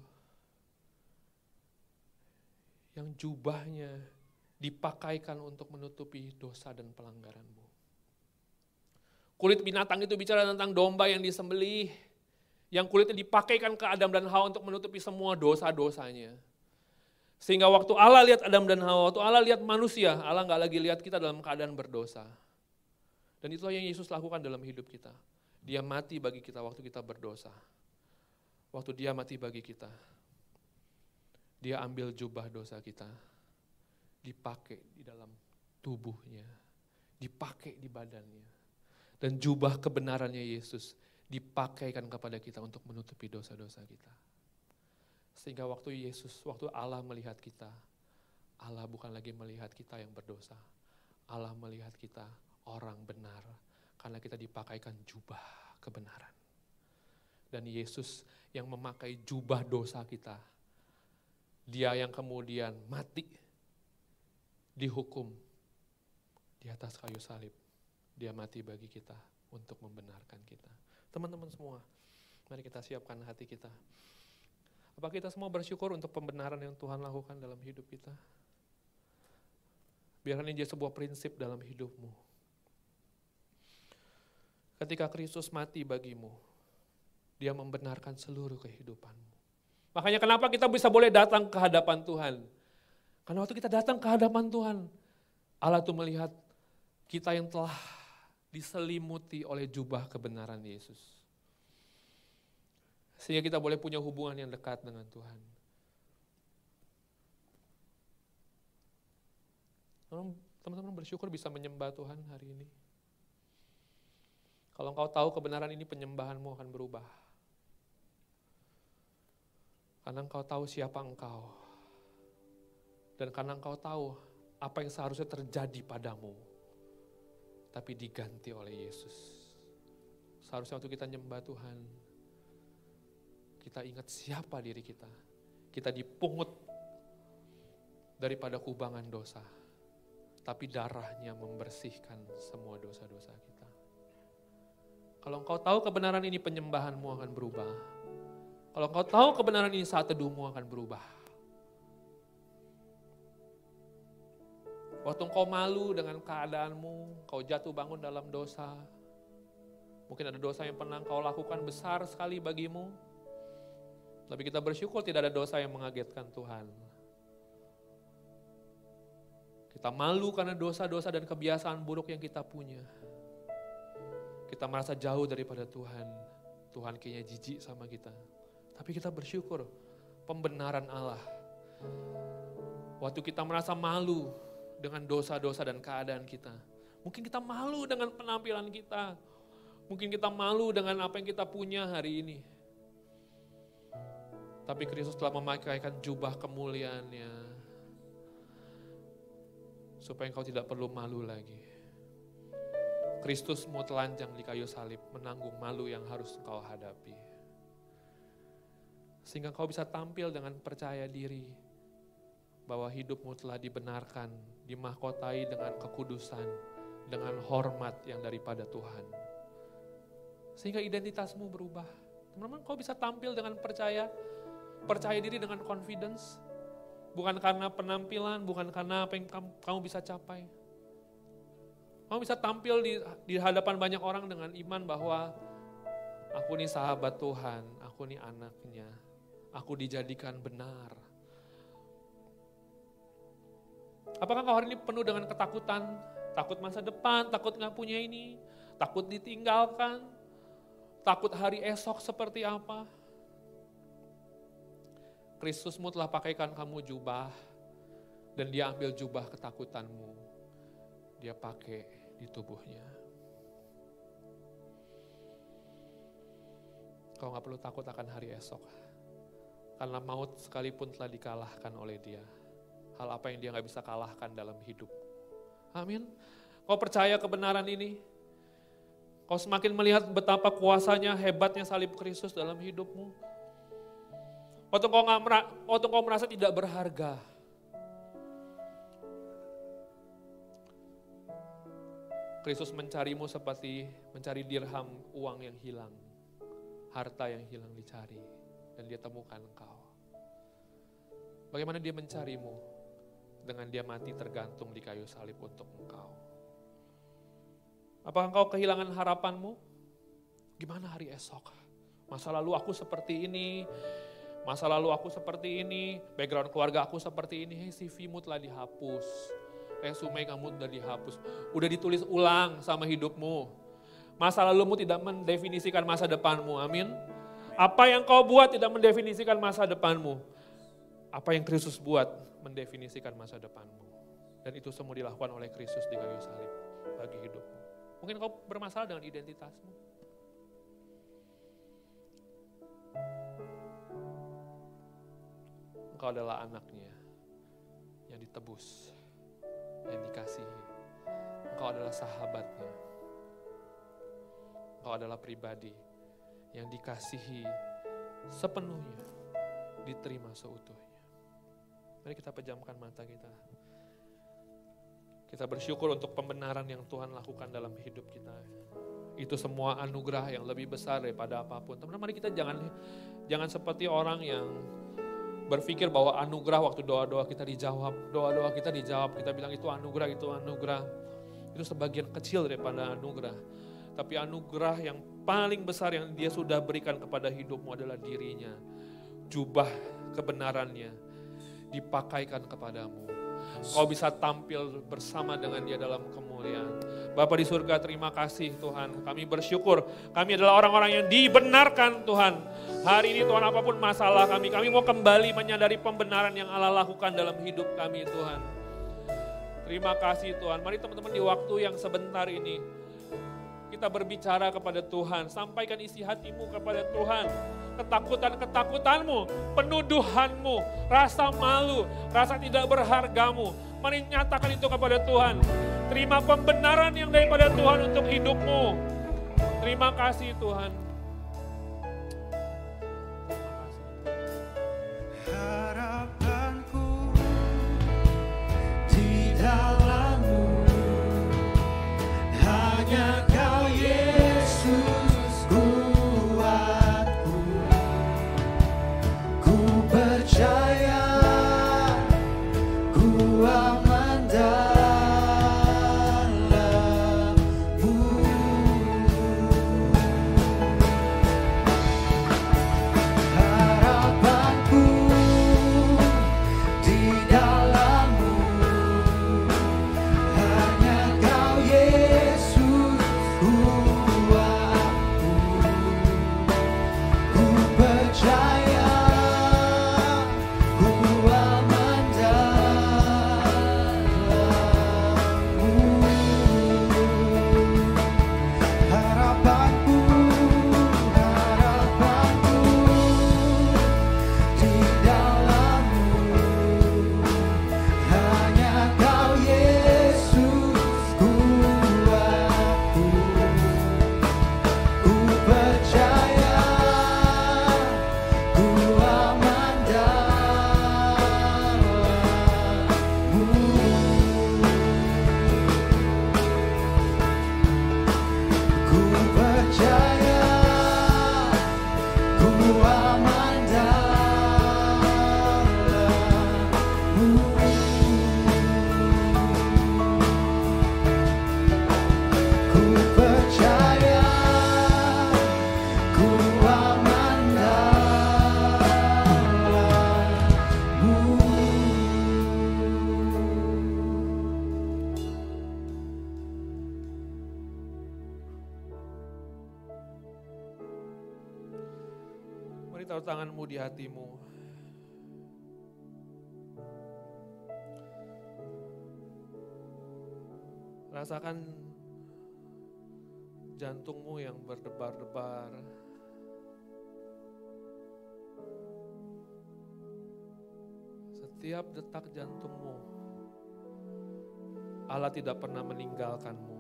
Yang jubahnya dipakaikan untuk menutupi dosa dan pelanggaranmu. Kulit binatang itu bicara tentang domba yang disembelih, yang kulitnya dipakaikan ke Adam dan Hawa untuk menutupi semua dosa-dosanya. Sehingga waktu Allah lihat Adam dan Hawa, waktu Allah lihat manusia, Allah nggak lagi lihat kita dalam keadaan berdosa. Dan itulah yang Yesus lakukan dalam hidup kita. Dia mati bagi kita waktu kita berdosa. Waktu dia mati bagi kita. Dia ambil jubah dosa kita. Dipakai di dalam tubuhnya. Dipakai di badannya. Dan jubah kebenarannya Yesus dipakaikan kepada kita untuk menutupi dosa-dosa kita. Sehingga waktu Yesus, waktu Allah melihat kita, Allah bukan lagi melihat kita yang berdosa. Allah melihat kita orang benar karena kita dipakaikan jubah kebenaran. Dan Yesus yang memakai jubah dosa kita, dia yang kemudian mati, dihukum di atas kayu salib. Dia mati bagi kita untuk membenarkan kita. Teman-teman semua, mari kita siapkan hati kita. Apa kita semua bersyukur untuk pembenaran yang Tuhan lakukan dalam hidup kita? Biarkan ini jadi sebuah prinsip dalam hidupmu. Ketika Kristus mati bagimu, dia membenarkan seluruh kehidupanmu. Makanya kenapa kita bisa boleh datang ke hadapan Tuhan? Karena waktu kita datang ke hadapan Tuhan, Allah tuh melihat kita yang telah diselimuti oleh jubah kebenaran Yesus. Sehingga kita boleh punya hubungan yang dekat dengan Tuhan. Teman-teman bersyukur bisa menyembah Tuhan hari ini. Kalau engkau tahu kebenaran ini penyembahanmu akan berubah. Karena engkau tahu siapa engkau. Dan karena engkau tahu apa yang seharusnya terjadi padamu. Tapi diganti oleh Yesus. Seharusnya waktu kita nyembah Tuhan, kita ingat siapa diri kita. Kita dipungut daripada kubangan dosa. Tapi darahnya membersihkan semua dosa-dosa kita. Kalau engkau tahu kebenaran ini penyembahanmu akan berubah. Kalau engkau tahu kebenaran ini saat teduhmu akan berubah. Waktu engkau malu dengan keadaanmu, kau jatuh bangun dalam dosa. Mungkin ada dosa yang pernah engkau lakukan besar sekali bagimu. Tapi kita bersyukur tidak ada dosa yang mengagetkan Tuhan. Kita malu karena dosa-dosa dan kebiasaan buruk yang kita punya. Kita merasa jauh daripada Tuhan. Tuhan kayaknya jijik sama kita. Tapi kita bersyukur pembenaran Allah. Waktu kita merasa malu dengan dosa-dosa dan keadaan kita. Mungkin kita malu dengan penampilan kita. Mungkin kita malu dengan apa yang kita punya hari ini. Tapi Kristus telah memakaikan jubah kemuliaannya. Supaya engkau tidak perlu malu lagi. Kristus mau telanjang di kayu salib, menanggung malu yang harus engkau hadapi. Sehingga engkau bisa tampil dengan percaya diri bahwa hidupmu telah dibenarkan, dimahkotai dengan kekudusan, dengan hormat yang daripada Tuhan. Sehingga identitasmu berubah. Teman-teman, kau bisa tampil dengan percaya, percaya diri dengan confidence, bukan karena penampilan, bukan karena apa yang kamu bisa capai, Kamu bisa tampil di, di hadapan banyak orang dengan iman bahwa aku ini sahabat Tuhan, aku ini anaknya, aku dijadikan benar. Apakah kau hari ini penuh dengan ketakutan? Takut masa depan, takut nggak punya ini, takut ditinggalkan, takut hari esok seperti apa? Kristusmu telah pakaikan kamu jubah, dan dia ambil jubah ketakutanmu. Dia pakai di tubuhnya. Kau nggak perlu takut akan hari esok. Karena maut sekalipun telah dikalahkan oleh dia. Hal apa yang dia nggak bisa kalahkan dalam hidup. Amin. Kau percaya kebenaran ini? Kau semakin melihat betapa kuasanya, hebatnya salib Kristus dalam hidupmu. Waktu kau, gak, waktu kau merasa tidak berharga, Kristus mencarimu seperti mencari dirham uang yang hilang, harta yang hilang dicari, dan dia temukan engkau. Bagaimana dia mencarimu? Dengan dia mati tergantung di kayu salib untuk engkau. Apakah engkau kehilangan harapanmu? Gimana hari esok? Masa lalu aku seperti ini, masa lalu aku seperti ini, background keluarga aku seperti ini, hey, CV-mu telah dihapus resume kamu udah dihapus. Udah ditulis ulang sama hidupmu. Masa lalumu tidak mendefinisikan masa depanmu, amin. Apa yang kau buat tidak mendefinisikan masa depanmu. Apa yang Kristus buat mendefinisikan masa depanmu. Dan itu semua dilakukan oleh Kristus di kayu salib bagi hidupmu. Mungkin kau bermasalah dengan identitasmu. Engkau adalah anaknya yang ditebus yang dikasihi. Engkau adalah sahabatnya. Engkau adalah pribadi yang dikasihi sepenuhnya, diterima seutuhnya. Mari kita pejamkan mata kita. Kita bersyukur untuk pembenaran yang Tuhan lakukan dalam hidup kita. Itu semua anugerah yang lebih besar daripada apa pun. Teman-teman, mari kita jangan jangan seperti orang yang berpikir bahwa anugerah waktu doa-doa kita dijawab, doa-doa kita dijawab, kita bilang itu anugerah, itu anugerah. Itu sebagian kecil daripada anugerah. Tapi anugerah yang paling besar yang dia sudah berikan kepada hidupmu adalah dirinya. Jubah kebenarannya dipakaikan kepadamu. Kau bisa tampil bersama dengan dia dalam kemuliaan. Bapak di surga terima kasih Tuhan. Kami bersyukur. Kami adalah orang-orang yang dibenarkan Tuhan. Hari ini Tuhan apa pun masalah kami, kami mau kembali menyadari pembenaran yang Allah lakukan dalam hidup kami Tuhan. Terima kasih Tuhan. Mari teman-teman di waktu yang sebentar ini kita berbicara kepada Tuhan. Sampaikan isi hatimu kepada Tuhan. Ketakutan-ketakutanmu, penuduhanmu, rasa malu, rasa tidak berhargamu. Mari nyatakan itu kepada Tuhan. Terima pembenaran yang daripada Tuhan untuk hidupmu. Terima kasih Tuhan. Rasakan jantungmu yang berdebar-debar. Setiap detak jantungmu, Allah tidak pernah meninggalkanmu.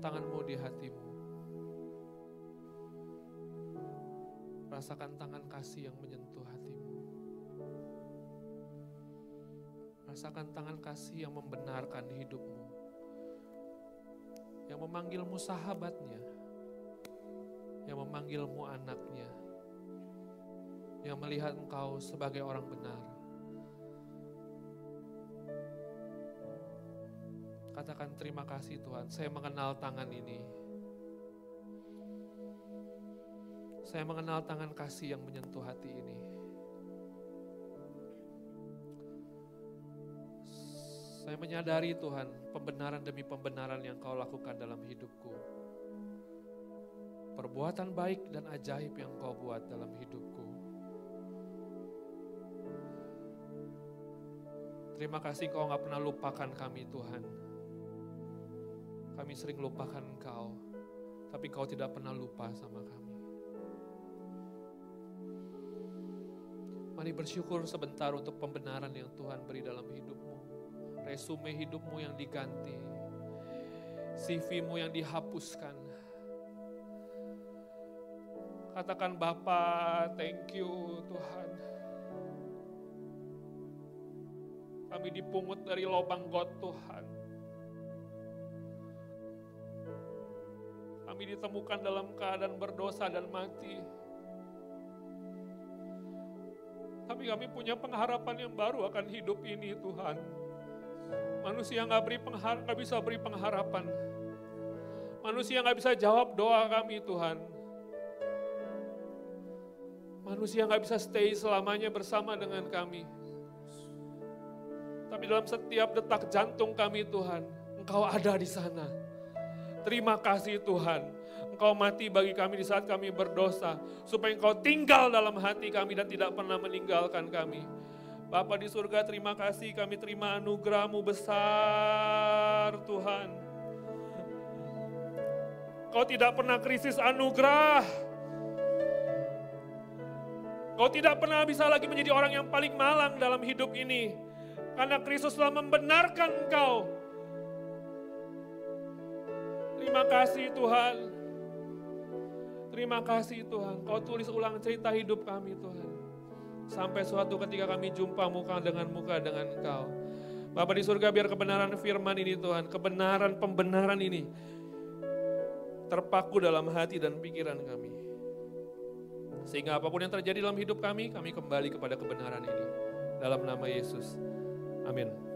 Tanganmu di hatimu. Rasakan tangan kasih yang menyentuh hatimu. Rasakan tangan kasih yang membenarkan hidupmu. Yang memanggilmu sahabatnya. Yang memanggilmu anaknya. Yang melihat engkau sebagai orang benar. Katakan terima kasih Tuhan, saya mengenal tangan ini. Saya mengenal tangan kasih yang menyentuh hati ini. Saya menyadari Tuhan, pembenaran demi pembenaran yang kau lakukan dalam hidupku. Perbuatan baik dan ajaib yang kau buat dalam hidupku. Terima kasih kau gak pernah lupakan kami Tuhan. Kami sering lupakan engkau, tapi kau tidak pernah lupa sama kami. Mari bersyukur sebentar untuk pembenaran yang Tuhan beri dalam hidupmu. Resume hidupmu yang diganti. CV-mu yang dihapuskan. Katakan Bapak, thank you Tuhan. Kami dipungut dari lubang got Tuhan. Kami ditemukan dalam keadaan berdosa dan mati. Tapi kami punya pengharapan yang baru akan hidup ini Tuhan. Manusia nggak beri penghar nggak bisa beri pengharapan. Manusia nggak bisa jawab doa kami Tuhan. Manusia nggak bisa stay selamanya bersama dengan kami. Tapi dalam setiap detak jantung kami Tuhan, Engkau ada di sana. Terima kasih Tuhan. Engkau mati bagi kami di saat kami berdosa. Supaya Engkau tinggal dalam hati kami dan tidak pernah meninggalkan kami. Bapa di surga terima kasih kami terima anugerahmu besar Tuhan. Kau tidak pernah krisis anugerah. Kau tidak pernah bisa lagi menjadi orang yang paling malang dalam hidup ini. Karena Kristus telah membenarkan engkau Terima kasih Tuhan. Terima kasih Tuhan. Kau tulis ulang cerita hidup kami Tuhan. Sampai suatu ketika kami jumpa muka dengan muka dengan Engkau. Bapak di surga biar kebenaran firman ini Tuhan, kebenaran pembenaran ini terpaku dalam hati dan pikiran kami. Sehingga apa pun yang terjadi dalam hidup kami, kami kembali kepada kebenaran ini. Dalam nama Yesus. Amin.